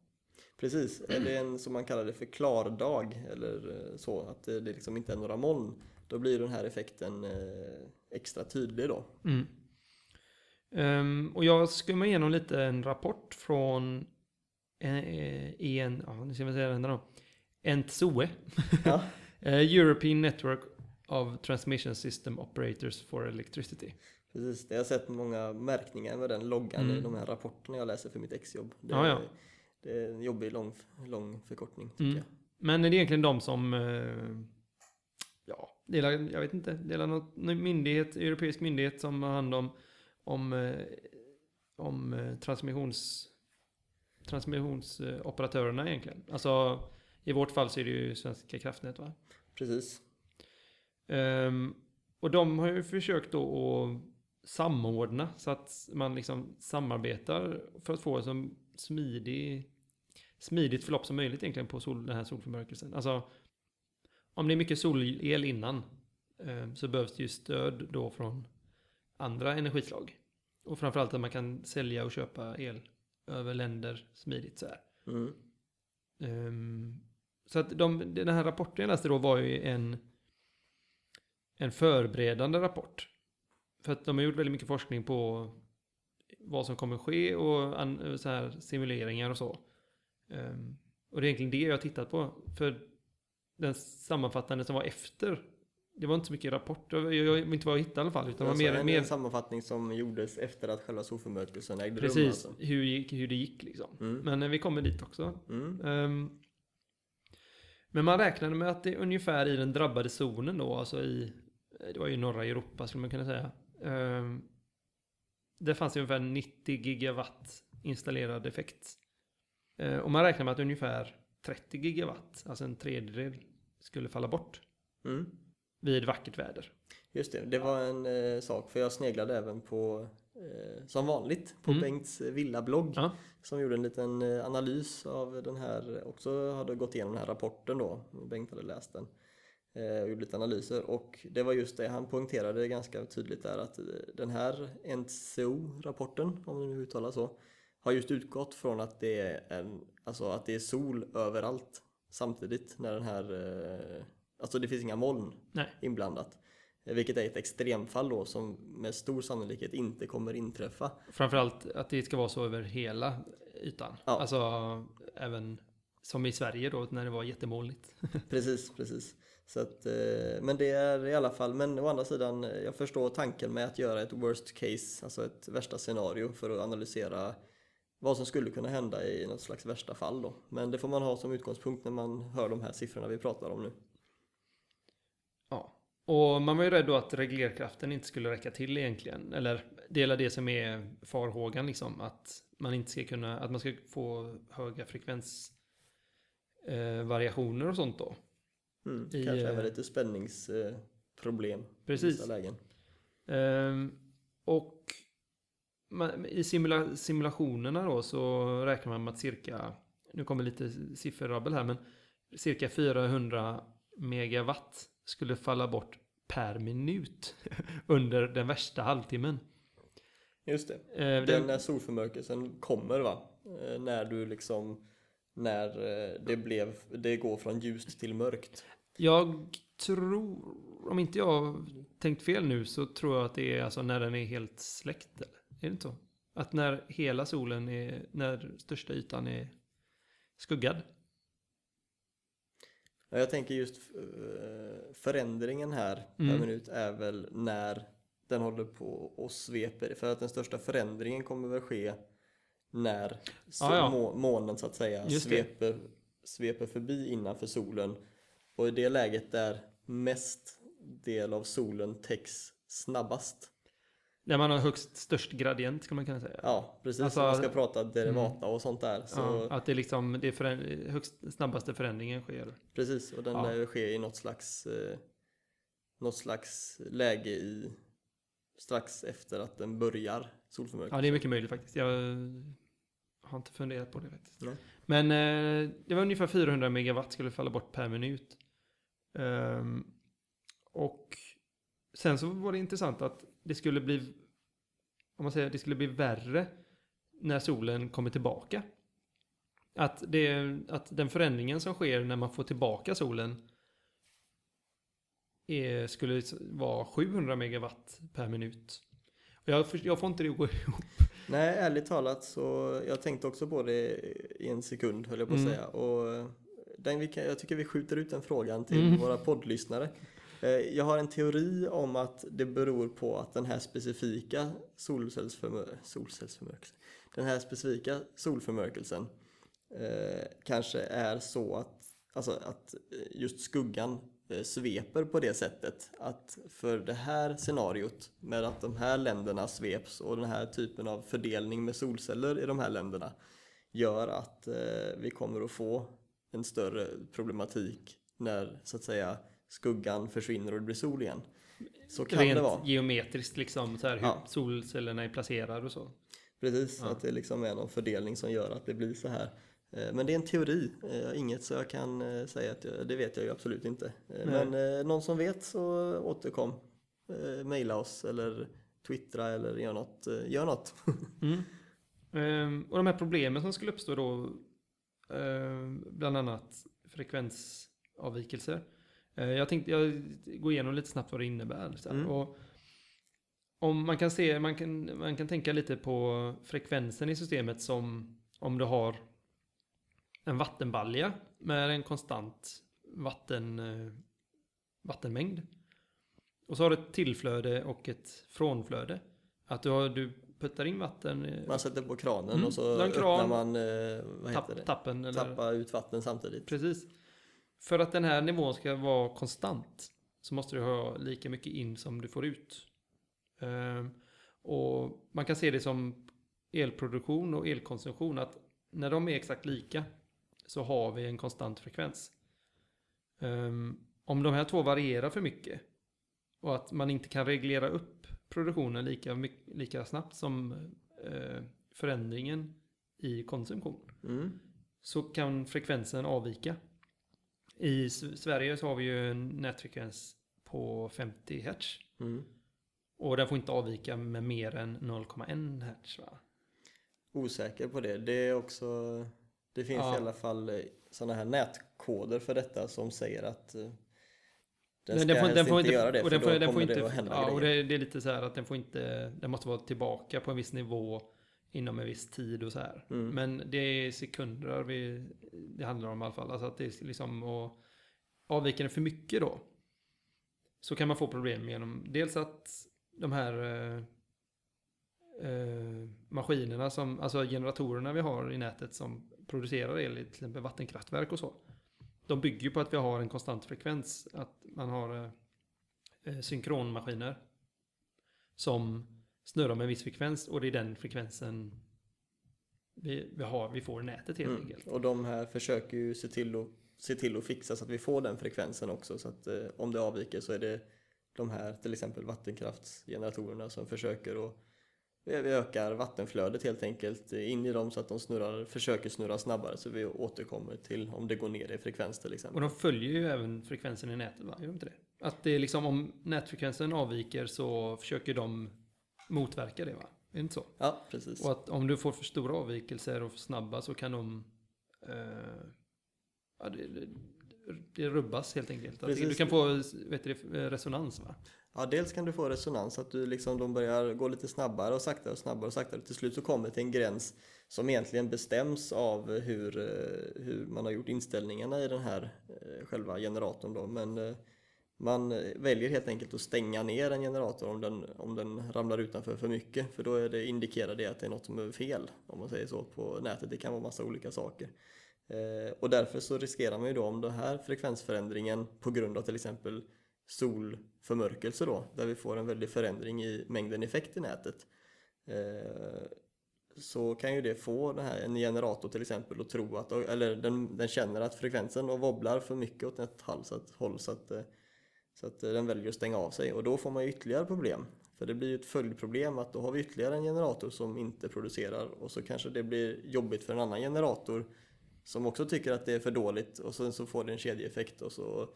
B: Precis, eller en som man kallar det för klar dag eller eh, så, att det liksom inte är några moln. Då blir den här effekten eh, extra tydlig då.
A: Mm. Ehm, och jag skummar igenom lite en rapport från eh, en, ja, nu ska vi säga den då. Entsoe.
B: Ja,
A: Eh, European Network of Transmission System Operators for Electricity.
B: precis. Jag har sett många märkningar med den loggan i
A: Mm.
B: de här rapporterna jag läser för mitt exjobb. Det,
A: Ja, ja.
B: det är en jobbig lång, lång förkortning tycker
A: Mm.
B: jag.
A: Men det är egentligen de som, eh, ja, delar, jag vet inte, delar något, myndighet, europeisk myndighet som har hand om, om, eh, om eh, transmissions, transmissionsoperatörerna egentligen. Alltså, i vårt fall så är det ju Svenska kraftnät va?
B: Precis.
A: Ehm, och de har ju försökt då att samordna så att man liksom samarbetar för att få en så smidig, smidigt förlopp som möjligt egentligen på sol, den här solförmörkelsen. Alltså, om det är mycket solel innan ehm, så behövs det ju stöd då från andra energislag. Och framförallt att man kan sälja och köpa el över länder smidigt så här.
B: Mm.
A: Ehm, så att de, den här rapporten jag läste då var ju en, en förberedande rapport. För att de har gjort väldigt mycket forskning på vad som kommer ske och an, så här simuleringar och så. Ehm, och det är egentligen det jag har tittat på. För den sammanfattande som var efter, det var inte så mycket rapport. Jag, jag inte vad jag hittade i alla fall. Utan det var mer,
B: en,
A: mer
B: sammanfattning som gjordes efter att själva solförmörkelsen ägde rum.
A: precis
B: Alltså.
A: hur, hur det gick liksom.
B: Mm.
A: Men eh, vi kommer dit också.
B: Mm.
A: Ehm, men man räknade med att det är ungefär i den drabbade zonen då, alltså i, det var ju norra Europa skulle man kunna säga. Um, det fanns ungefär 90 gigawatt installerad effekt. Eh, och man räknar med att ungefär 30 gigawatt, alltså en tredjedel, skulle falla bort
B: Mm.
A: Vid vackert väder.
B: Just det, det var en eh, sak för jag sneglade även på eh, som vanligt på
A: Mm.
B: Bengts villablogg
A: Ja.
B: som gjorde en liten eh, analys av den här, också hade gått igenom den här rapporten då, Bengt hade läst den eh, och gjorde lite analyser och det var just det han poängterade ganska tydligt där att eh, den här NCO-rapporten, om det nu uttalas så, har just utgått från att det är, en, alltså att det är sol överallt samtidigt när den här, eh, alltså det finns inga moln
A: Nej.
B: inblandat. Vilket är ett extremfall då som med stor sannolikhet inte kommer inträffa.
A: Framförallt att det ska vara så över hela ytan.
B: Ja.
A: Alltså även som i Sverige då när det var jättemolnigt.
B: Precis, precis. Så att, eh, men det är i alla fall, men å andra sidan, eh, jag förstår tanken med att göra ett worst case, alltså ett värsta scenario för att analysera vad som skulle kunna hända i något slags värsta fall då. Men det får man ha som utgångspunkt när man hör de här siffrorna vi pratar om nu.
A: Och man var ju rädd då att reglerkraften inte skulle räcka till egentligen. Eller dela det som är farhågan liksom. Att man inte ska kunna, att man ska få höga frekvensvariationer eh, och sånt då.
B: Mm,
A: I,
B: kanske
A: eh,
B: även lite spänningsproblem i
A: Precis.
B: lägen.
A: Ehm, och man, i simula, simulationerna då så räknar man med att cirka, nu kommer lite sifferrabbel här, men cirka 400 megawatt skulle falla bort per minut under den värsta halvtimmen.
B: Just det.
A: Eh,
B: Den när solförmörkelsen kommer va? Eh, När du liksom när eh, det blev, det går från ljust till mörkt.
A: jag tror, om inte jag tänkt fel nu, så tror jag att det är alltså när den är helt släckt. Är det inte så? Att när hela solen är, när största ytan är skuggad.
B: Ja, Jag tänker just eh, förändringen här per
A: Mm.
B: minut är väl när den håller på och sveper. För att den största förändringen kommer väl ske när så,
A: Ja, ja.
B: må, månen så att säga
A: Just det.
B: sveper, sveper förbi innanför solen. Och i det läget där mest del av solen täcks snabbast.
A: När man har högst störst gradient kan man kunna säga.
B: Ja, precis.
A: Alltså,
B: man ska prata derivata och sånt där. Så,
A: Ja, att det är liksom det föränd- högst snabbaste förändringen sker.
B: Precis, och den
A: Ja.
B: lär ju ske i något slags, eh, något slags läge i strax efter att den börjar solförmörkelsen.
A: Ja, det är mycket möjligt faktiskt. Jag har inte funderat på det faktiskt.
B: Nej.
A: Men eh, det var ungefär 400 megawatt skulle falla bort per minut. Ehm, och sen så var det intressant att det skulle bli, om man säger, det skulle bli värre när solen kommer tillbaka. Att, det, att den förändringen som sker när man får tillbaka solen är, skulle vara 700 megawatt per minut. Och jag, jag får inte det att gå ihop.
B: Nej, ärligt talat så jag tänkte också på det i en sekund höll jag på att
A: Mm.
B: säga. Och den, vi kan, jag tycker vi skjuter ut den frågan till
A: Mm.
B: våra poddlyssnare. Eh, jag har en teori om att det beror på att den här specifika solcellsförmör- solcellsförmörkelsen, den här specifika solförmörkelsen eh, kanske är så att, alltså att just skuggan eh, sveper på det sättet att för det här scenariot med att de här länderna sveps och den här typen av fördelning med solceller i de här länderna gör att eh, vi kommer att få en större problematik när så att säga skuggan försvinner och det blir sol igen. Så kan
A: Rent
B: det vara.
A: geometriskt liksom, så här, hur
B: Ja.
A: solcellerna är placerade och så.
B: Precis,
A: Ja.
B: att det liksom är någon fördelning som gör att det blir så här. Eh, Men det är en teori, eh, inget så jag kan eh, säga att jag, det vet jag ju absolut inte.
A: Nej.
B: Men någon som vet så återkom. Maila oss eller twittra eller gör något. Gör något.
A: Mm. Ehm, och de här problemen som skulle uppstå då, ehm, bland annat frekvensavvikelser. Eh, jag tänkte jag går igenom lite snabbt vad det innebär.
B: Mm.
A: Och om man kan se, man kan, man kan tänka lite på frekvensen i systemet som om du har en vattenbalja med en konstant vatten, eh, vattenmängd. Och så har du ett tillflöde och ett frånflöde. Att du, har, du puttar in vatten, eh,
B: Man sätter på kranen
A: Mm,
B: och så
A: kran.
B: öppnar man, vad heter
A: tapp,
B: det?
A: tappen. Eller,
B: Tappa ut vatten samtidigt.
A: Precis. För att den här nivån ska vara konstant så måste du ha lika mycket in som du får ut. Ehm, och man kan se det som elproduktion och elkonsumtion att när de är exakt lika så har vi en konstant frekvens. Ehm, om de här två varierar för mycket och att man inte kan reglera upp produktionen lika, lika snabbt som eh, förändringen i konsumtion
B: Mm.
A: så kan frekvensen avvika. I Sverige så har vi ju en nätfrekvens på 50 Hz.
B: Mm.
A: Och den får inte avvika med mer än 0,1 Hz va?
B: Osäker på det. Det är också Det finns
A: Ja.
B: i alla fall sådana här nätkoder för detta som säger att eh, den ska
A: den får-
B: helst
A: den får
B: inte göra det
A: och
B: för
A: den får-
B: då
A: den
B: kommer det
A: inte-
B: att hända
A: ja, och
B: grejer.
A: det, det är lite så här att den får inte, den måste vara tillbaka på en viss nivå inom en viss tid och så här.
B: Mm.
A: Men det är sekunder vi, det handlar om i alla fall. Alltså att det är liksom, och avviker den för mycket då så kan man få problem genom dels att de här eh, eh, maskinerna som, alltså generatorerna vi har i nätet som producerar el, i till exempel vattenkraftverk och så. De bygger ju på att vi har en konstant frekvens, att man har eh, eh, synkronmaskiner som snurrar med en viss frekvens och det är den frekvensen vi, vi, har, vi får nätet helt
B: Mm.
A: enkelt.
B: Och de här försöker ju se till att, se till att fixa så att vi får den frekvensen också. Så att eh, om det avviker så är det de här till exempel vattenkraftsgeneratorerna som försöker att vi vi ökar vattenflödet helt enkelt in i dem så att de snurrar, försöker snurra snabbare så vi återkommer till om det går ner i frekvens till exempel.
A: Och de följer ju även frekvensen i nätet, va? Gör de inte det? Att det är liksom om nätfrekvensen avviker så försöker de motverka det, va? Är det inte så?
B: Ja, precis.
A: Och att om du får för stora avvikelser och för snabba så kan de... Eh, ja, det, det, det rubbas helt enkelt.
B: Precis.
A: du kan få vet du, resonans, va?
B: Ja, dels kan du få resonans, att du liksom, de börjar gå lite snabbare och saktare och snabbare och saktare. Till slut så kommer det till en gräns som egentligen bestäms av hur, eh, hur man har gjort inställningarna i den här eh, själva generatorn då. Men eh, man väljer helt enkelt att stänga ner en generator om den, om den ramlar utanför för mycket. För då är det, indikerar det att det är något som är fel, om man säger så, på nätet. Det kan vara massa olika saker. Eh, och därför så riskerar man ju då om den här frekvensförändringen på grund av till exempel solförmörkelse då, där vi får en väldig förändring i mängden effekt i nätet. Eh, så kan ju det få den här, en generator till exempel att tro att, eller den, den känner att frekvensen och wobblar för mycket åt ett håll så att, håll så att, eh, så att eh, den väljer att stänga av sig och då får man ju ytterligare problem. För det blir ju ett följdproblem att då har vi ytterligare en generator som inte producerar och så kanske det blir jobbigt för en annan generator som också tycker att det är för dåligt och sen så får det en kedjeeffekt och så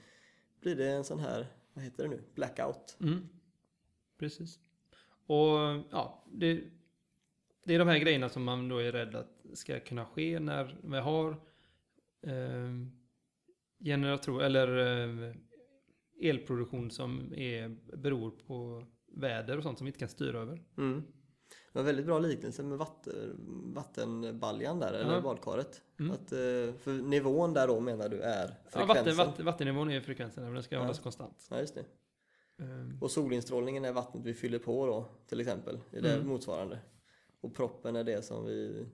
B: blir det en sån här, vad heter det nu, blackout.
A: Mm. Precis. Och ja, det, det är de här grejerna som man då är rädd att ska kunna ske när vi har eh, generator eller eh, elproduktion som är, beror på väder och sånt som vi inte kan styra över.
B: Mm. Det var väldigt bra liknelse med vatten, vattenbaljan där, eller
A: Ja.
B: badkaret.
A: Mm.
B: Att, eh, för nivån där då menar du är
A: Ja,
B: frekvensen?
A: vatten, vatten, vattennivån är frekvensen, men den ska
B: Ja.
A: hållas konstant.
B: Ja, just det.
A: Eh,
B: Och solinstrålningen är vattnet vi fyller på då, till exempel. Är det
A: Mm.
B: motsvarande? Och proppen är det som vi,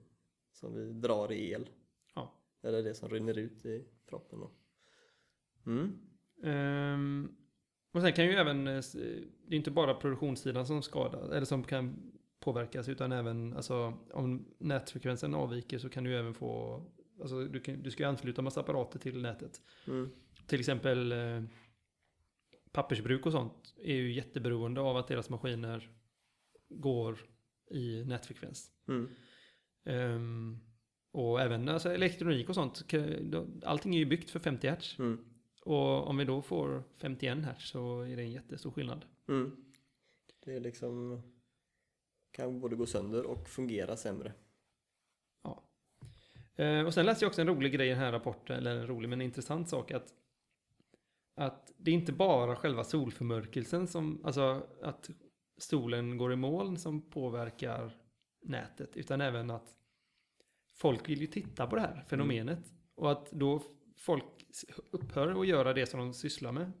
B: som vi drar i el.
A: Ja.
B: Eller det som rinner ut i proppen då. Mm.
A: Ehm, och sen kan ju även, eh, det är inte bara produktionssidan som skadar, eller som kan påverkas, utan även, alltså om nätfrekvensen avviker så kan du även få, alltså du, kan, du ska ju ansluta massa apparater till nätet.
B: Mm.
A: Till exempel eh, pappersbruk och sånt är ju jätteberoende av att deras maskiner går i nätfrekvens.
B: Mm.
A: Ehm, och även alltså, elektronik och sånt, allting är ju byggt för 50 Hz.
B: Mm.
A: Och om vi då får 51 Hz så är det en jättestor skillnad.
B: Mm. Det är liksom kan både gå sönder och fungera sämre.
A: Eh, och sen läste jag också en rolig grej i den här rapporten, eller en rolig men intressant sak att att det är inte bara själva solförmörkelsen som, alltså att solen går i moln som påverkar nätet, utan även att folk vill ju titta på det här fenomenet. Och att då folk upphör att göra det som de sysslar med,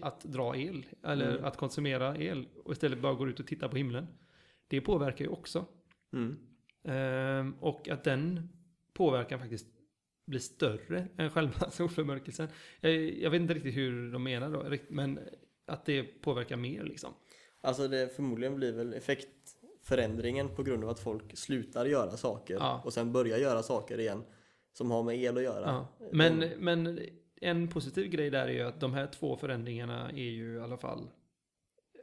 A: att dra el, eller
B: Mm.
A: att konsumera el, och istället bara går ut och tittar på himlen. Det påverkar ju också.
B: Mm.
A: Ehm, och att den påverkan faktiskt blir större än själva solförmörkelsen. Jag, jag vet inte riktigt hur de menar då, men att det påverkar mer liksom.
B: Alltså det förmodligen blir väl effektförändringen på grund av att folk slutar göra saker
A: Ja.
B: och sen börjar göra saker igen som har med el att göra.
A: Ja. Men,
B: Den-
A: men en positiv grej där är ju att de här två förändringarna är ju i alla fall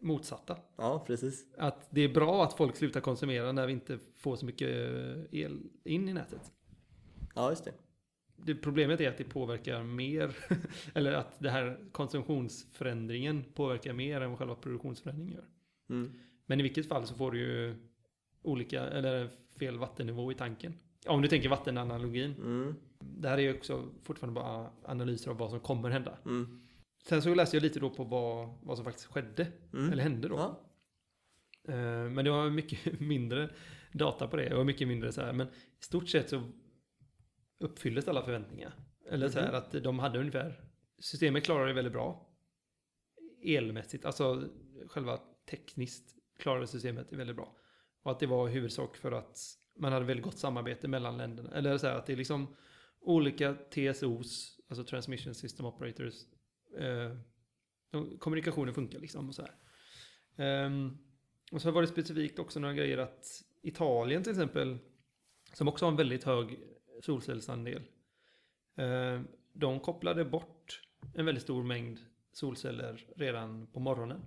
A: motsatta.
B: Ja, precis.
A: Att det är bra att folk slutar konsumera när vi inte får så mycket eh, el in i nätet.
B: Ja, just det.
A: Det problemet är att det påverkar mer, eller att det här konsumtionsförändringen påverkar mer än vad själva produktionsförändringen gör.
B: Mm.
A: Men i vilket fall så får du ju olika, eller fel vattennivå i tanken. Om du tänker vattenanalogin.
B: Mm.
A: Det här är ju också fortfarande bara analyser av vad som kommer hända.
B: Mm.
A: Sen så läste jag lite då på vad, vad som faktiskt skedde,
B: Mm.
A: eller hände då.
B: Ja.
A: Eh, Men det var mycket mindre data på det och mycket mindre så här. Men i stort sett så uppfylldes alla förväntningar. Eller så här
B: Mhm.
A: att de hade ungefär, systemet klarade det väldigt bra. Elmässigt, alltså själva tekniskt klarade systemet det väldigt bra. Och att det var i huvudsak för att man hade väldigt gott samarbete mellan länderna. Eller så här att det är liksom olika TSOs, alltså Transmission System Operators, eh, de, kommunikationen funkar liksom och så här. Ehm, och så var det specifikt också några grejer att Italien till exempel, som också har en väldigt hög solcellsandel, eh, de kopplade bort en väldigt stor mängd solceller redan på morgonen.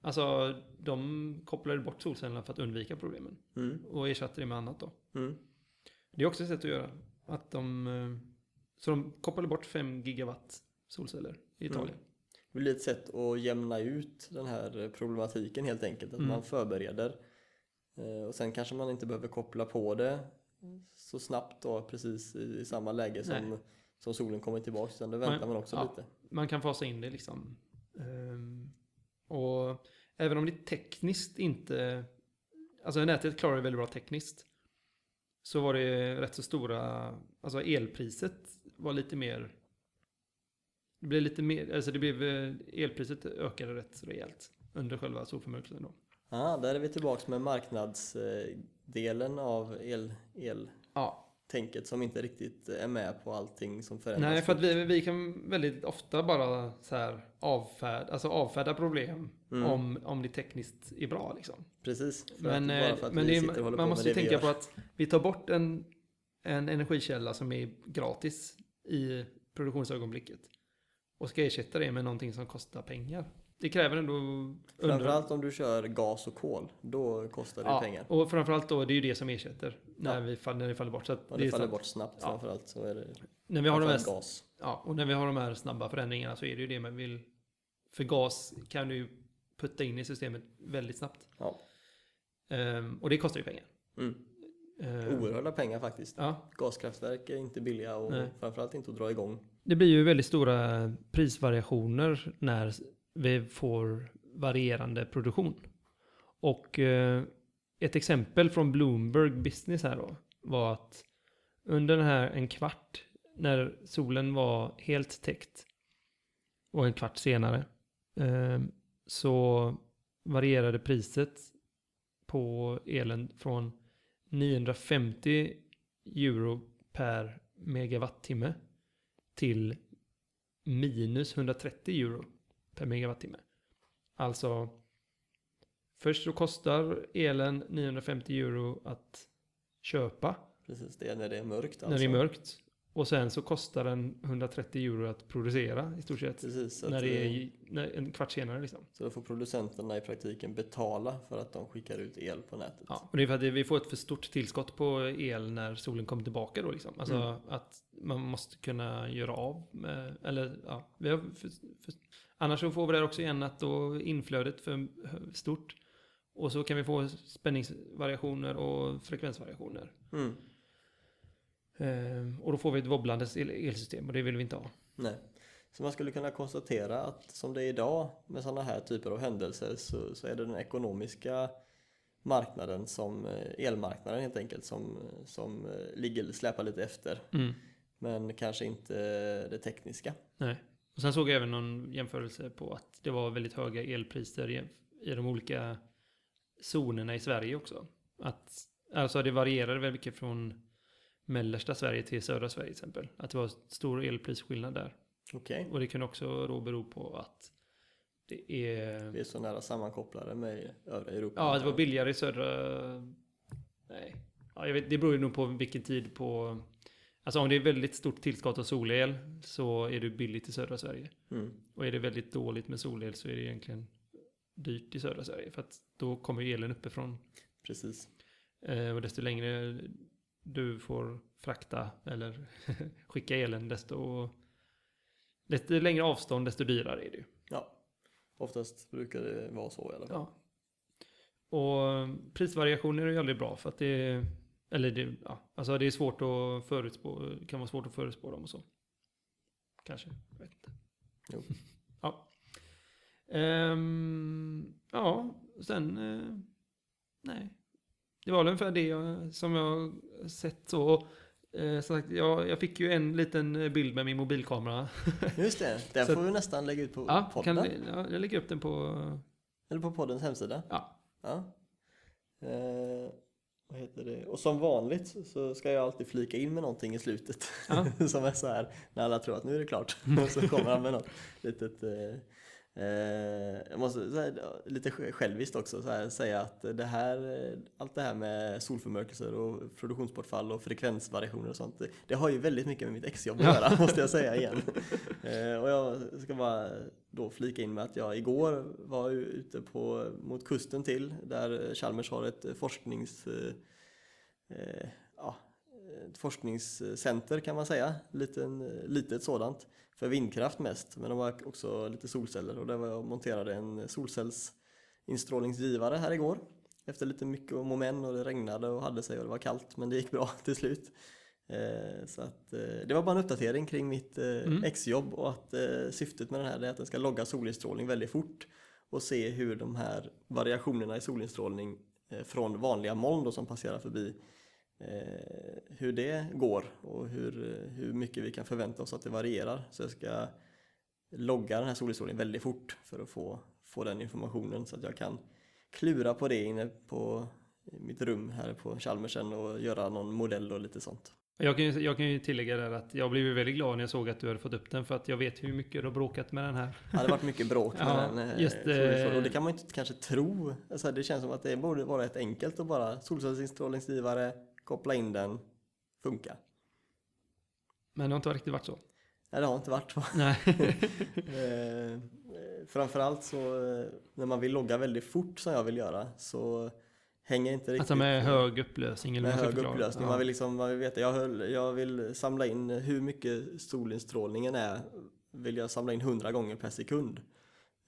A: Alltså, de kopplade bort solcellerna för att undvika problemen
B: Mm.
A: och ersatte det med annat då.
B: Mm.
A: Det är också ett sätt att göra. Att de, eh, så de kopplade bort 5 gigawatt solceller i
B: Mm.
A: Italien.
B: Det blir ett sätt att jämna ut den här problematiken helt enkelt. Att
A: Mm.
B: man förbereder. Eh, Och sen kanske man inte behöver koppla på det så snabbt då precis i, i samma läge som, som solen kommer tillbaka. Utan då väntar
A: Man-
B: man också
A: ja.
B: lite.
A: Man kan fasa in det liksom. Och även om det tekniskt inte... Alltså nätet klarar det väldigt bra tekniskt. Så var det rätt så stora... Alltså elpriset var lite mer... Det blev lite mer... Alltså det blev... eh, Elpriset ökade rätt rejält under själva solförmörkelsen då.
B: Ja, där är vi tillbaka med marknadsdelen av el, eltänket
A: Ja.
B: Som inte riktigt är med på allting som förändras.
A: Nej, för att vi, vi kan väldigt ofta bara så här avfärda, alltså avfärda problem
B: Mm.
A: om, om det tekniskt är bra liksom.
B: Precis,
A: Men, men det man måste ju tänka på att vi tar bort en, en energikälla som är gratis i produktionsögonblicket och ska ersätta det med någonting som kostar pengar. Det kräver ändå... under-
B: Framförallt om du kör gas och kol, då kostar det
A: ja,
B: pengar.
A: och framförallt då, det är ju det som ersätter när,
B: Ja.
A: vi, fall- när det faller bort. Så det
B: det faller bort snabbt
A: Ja.
B: framförallt så är det
A: När vi har de här
B: gas.
A: Ja, och när vi har de här snabba förändringarna så är det ju det man vill. För gas kan du putta in i systemet väldigt snabbt.
B: Ja.
A: Ehm, och det kostar ju pengar.
B: Mm.
A: Ehm,
B: Oerhörda pengar faktiskt.
A: ja,
B: Gaskraftverk är inte billiga och
A: Nej.
B: framförallt inte att dra igång.
A: det blir ju väldigt stora prisvariationer när vi får varierande produktion. Och eh, ett exempel från Bloomberg Business här då var att under den här en kvart när solen var helt täckt och en kvart senare eh, så varierade priset på elen från 950 euro per megawattimme till minus 130 euro per megawattimme. Alltså först så kostar elen 950 euro att köpa
B: Precis, det är när det är mörkt alltså.
A: när det är mörkt. Och sen så kostar den 130 euro att producera i stort sett.
B: Precis,
A: När det är när, en kvart senare liksom.
B: så då får producenterna i praktiken betala för att de skickar ut el på nätet.
A: Ja, och det är för att vi får ett för stort tillskott på el när solen kommer tillbaka då liksom. Alltså
B: Mm.
A: att man måste kunna göra av med, eller ja, vi har för, för, annars så får vi där också igen att då inflödet för stort. Och så kan vi få spänningsvariationer och frekvensvariationer.
B: Mm.
A: Ehm, och då får vi ett wobblande el- elsystem och det vill vi inte ha.
B: Nej. Så man skulle kunna konstatera att som det är idag med sådana här typer av händelser så, så är det den ekonomiska marknaden som eh, elmarknaden helt enkelt som, som eh, ligger, släpar lite efter.
A: Mm.
B: Men kanske inte det tekniska.
A: Nej. Och sen såg jag även någon jämförelse på att det var väldigt höga elpriser i, i de olika zonerna i Sverige också. Att, alltså det varierade väldigt mycket från mellersta Sverige till södra Sverige till exempel. Att det var stor elprisskillnad där.
B: Okej.
A: Och det kan också då bero på att det är...
B: Vi är så nära sammankopplade med övriga Europa.
A: Ja, det var billigare i södra... Nej. Ja, jag vet, det beror ju nog på vilken tid på... Alltså om det är väldigt stort tillskott av solel så är det billigt i södra Sverige.
B: Mm.
A: Och är det väldigt dåligt med solel så är det egentligen dyrt i södra Sverige. För att då kommer ju elen uppifrån.
B: Precis.
A: Eh, och desto längre du får frakta eller skicka elen, desto, desto längre avstånd, desto dyrare är det ju.
B: Ja, oftast brukar det vara så i alla fall.
A: Ja. Och prisvariationer är ju aldrig bra för att det eller det, ja, alltså det är svårt att förutspå, kan vara svårt att förutspå dem och så. Kanske, jag vet inte.
B: Jo.
A: ja. Ehm, ja, sen, eh, nej. Det var väl ungefär det jag, som jag sett så. Eh, som sagt, jag, jag fick ju en liten bild med min mobilkamera.
B: Just det, den
A: Så-
B: får vi nästan lägga ut på
A: ja,
B: podden.
A: kan, ja, jag lägger upp den på,
B: Eller på poddens hemsida.
A: ja.
B: Ja. Eh, vad heter det? Och som vanligt så ska jag alltid flika in med någonting i slutet.
A: Ja.
B: som är så här, när alla tror att nu är det klart. och så kommer han med något litet... Eh, jag måste här, lite själviskt också så här, säga att det här, eh, allt det här med solförmörkelser och produktionsbortfall och frekvensvariationer och sånt. Det, har ju väldigt mycket med mitt exjobb att göra måste jag säga igen. Eh, och jag ska bara då flika in med att jag igår var ute på, mot kusten till där Chalmers har ett forsknings, eh, eh, ja, ett forskningscenter kan man säga, Liten, litet sådant för vindkraft mest men de har också lite solceller och där var jag monterade en solcellsinstrålningsgivare här igår efter lite mycket om och men och det regnade och hade sig och det var kallt men det gick bra till slut. Eh, Så att, eh, det var bara en uppdatering kring mitt eh,
A: Mm.
B: exjobb och att syftet med den här är att den ska logga solinstrålning väldigt fort och se hur de här variationerna i solinstrålning från vanliga moln då som passerar förbi hur det går och hur, eh, hur mycket vi kan förvänta oss att det varierar. Så jag ska logga den här solinstrålningen väldigt fort för att få, få den informationen så att jag kan klura på det inne på mitt rum här på Chalmersen och göra någon modell och lite sånt.
A: Jag kan, ju, jag kan ju tillägga där att jag blev väldigt glad när jag såg att du hade fått upp den för att jag vet hur mycket du har bråkat med den här.
B: Ja, det har varit mycket bråk med
A: Ja,
B: den. eh,
A: just, eh,
B: och det kan man ju inte kanske tro. Alltså, det känns som att det borde vara ett enkelt att bara solcellsinstrålningsgivare, koppla in den, funka.
A: Men det har inte riktigt varit så.
B: Nej, det har inte varit så.
A: Nej.
B: Eh, framförallt så eh, när man vill logga väldigt fort som jag vill göra så hänger inte riktigt
A: Alltså med hög upplösning eller
B: med hög
A: förklara.
B: upplösning.
A: Ja.
B: Man vill liksom, man vill veta, jag, höll, jag vill samla in hur mycket solinstrålningen är vill jag samla in 100 gånger per sekund.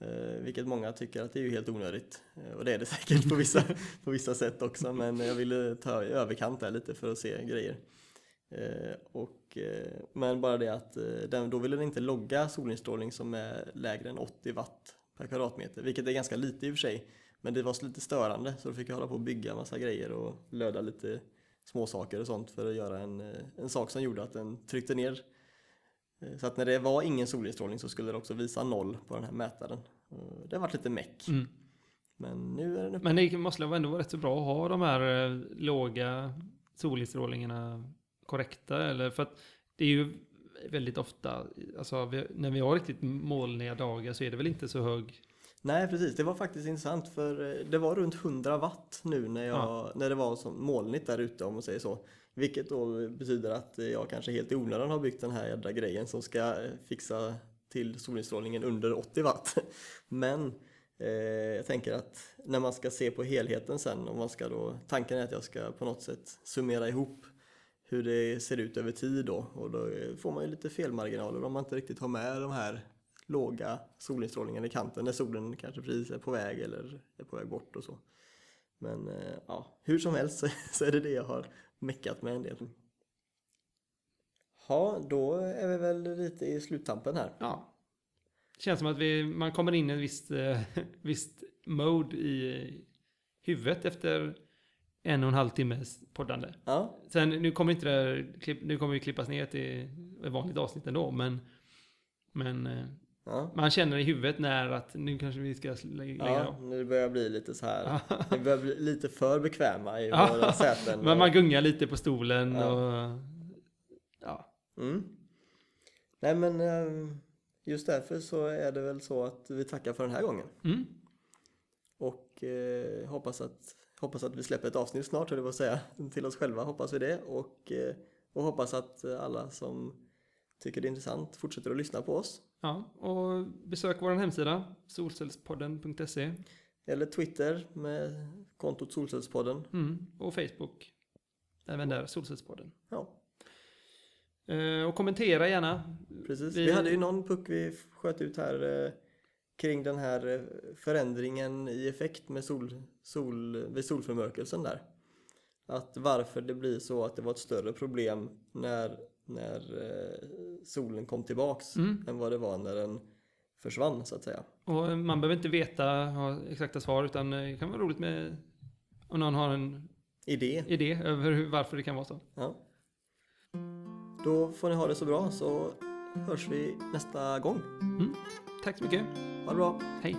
B: Eh, vilket många tycker att det är ju helt onödigt. Eh, och det är det säkert på vissa, på vissa sätt också. Men jag ville ta i överkant där lite för att se grejer. Eh, och, men bara det att den, då ville den inte logga solinstrålning som är lägre än 80 watt per kvadratmeter. Vilket är ganska lite i och för sig. Men det var så lite störande så då fick jag hålla på och bygga massa grejer och löda lite småsaker och sånt för att göra en, en sak som gjorde att den tryckte ner. Eh, Så att när det var ingen solinstrålning så skulle det också visa noll på den här mätaren. Och Det har varit lite meck.
A: Mm.
B: Men nu är den uppe.
A: Men det måste ändå vara rätt så bra att ha de här eh, låga solinstrålningarna korrekta eller för att det är ju väldigt ofta, alltså vi, när vi har riktigt molniga dagar så är det väl inte så hög
B: Nej precis, det var faktiskt intressant för eh, det var runt 100 watt nu när, jag,
A: Ja.
B: när det var som molnigt där ute om man säger så. Vilket då betyder att jag kanske helt i onödan har byggt den här jädra grejen som ska fixa till solinstrålningen under 80 watt. Men eh, jag tänker att när man ska se på helheten sen om man ska då, tanken är att jag ska på något sätt summera ihop hur det ser ut över tid då och då får man ju lite felmarginaler om man inte riktigt har med de här låga solinstrålningen i kanten när solen kanske precis är på väg eller är på väg bort och så. Men eh, ja, hur som helst så är det det jag har meckat med en del. Ja, då är vi väl lite i sluttampen här.
A: Ja. Det känns som att vi, man kommer in i ett visst, eh, visst mode i huvudet efter en och en halv timmes poddande.
B: Ja,
A: Sen, nu kommer inte det nu kommer vi klippas ner till ett vanligt avsnitt ändå, men, men eh,
B: ja.
A: man känner i huvudet när att nu kanske vi ska lägga
B: Ja, nu börjar bli lite så här. Vi börjar bli lite för bekväma i våra säten.
A: Men man gungar lite på stolen
B: Ja.
A: och... Ja.
B: Mm. Nej men eh, just därför så är det väl så att vi tackar för den här gången.
A: Mm.
B: Och eh, hoppas, att, hoppas att vi släpper ett avsnitt snart, höll jag på att säga, till oss själva. Hoppas vi det. Och, eh, och hoppas att alla som tycker det är intressant fortsätter att lyssna på oss.
A: Ja, och besök vår hemsida solcellspodden.se
B: Eller Twitter med kontot Solcellspodden.
A: mm, och Facebook. Även där, Solcellspodden.
B: Ja,
A: Eh, och kommentera gärna.
B: precis.
A: Vi-
B: Vi hade ju någon puck vi sköt ut här eh, kring den här eh, förändringen i effekt med sol, sol, vid solförmörkelsen där. Att varför det blir så att det var ett större problem när, när eh, solen kom tillbaks
A: Mm.
B: än vad det var när den försvann så att säga.
A: Och man behöver inte veta, ha exakta svar, utan eh, det kan vara roligt med om någon har en
B: Idé.
A: idé över hur, varför det kan vara så.
B: Ja. Då får ni ha det så bra så hörs vi nästa gång.
A: Tack så mycket.
B: Ha det bra!
A: Hej!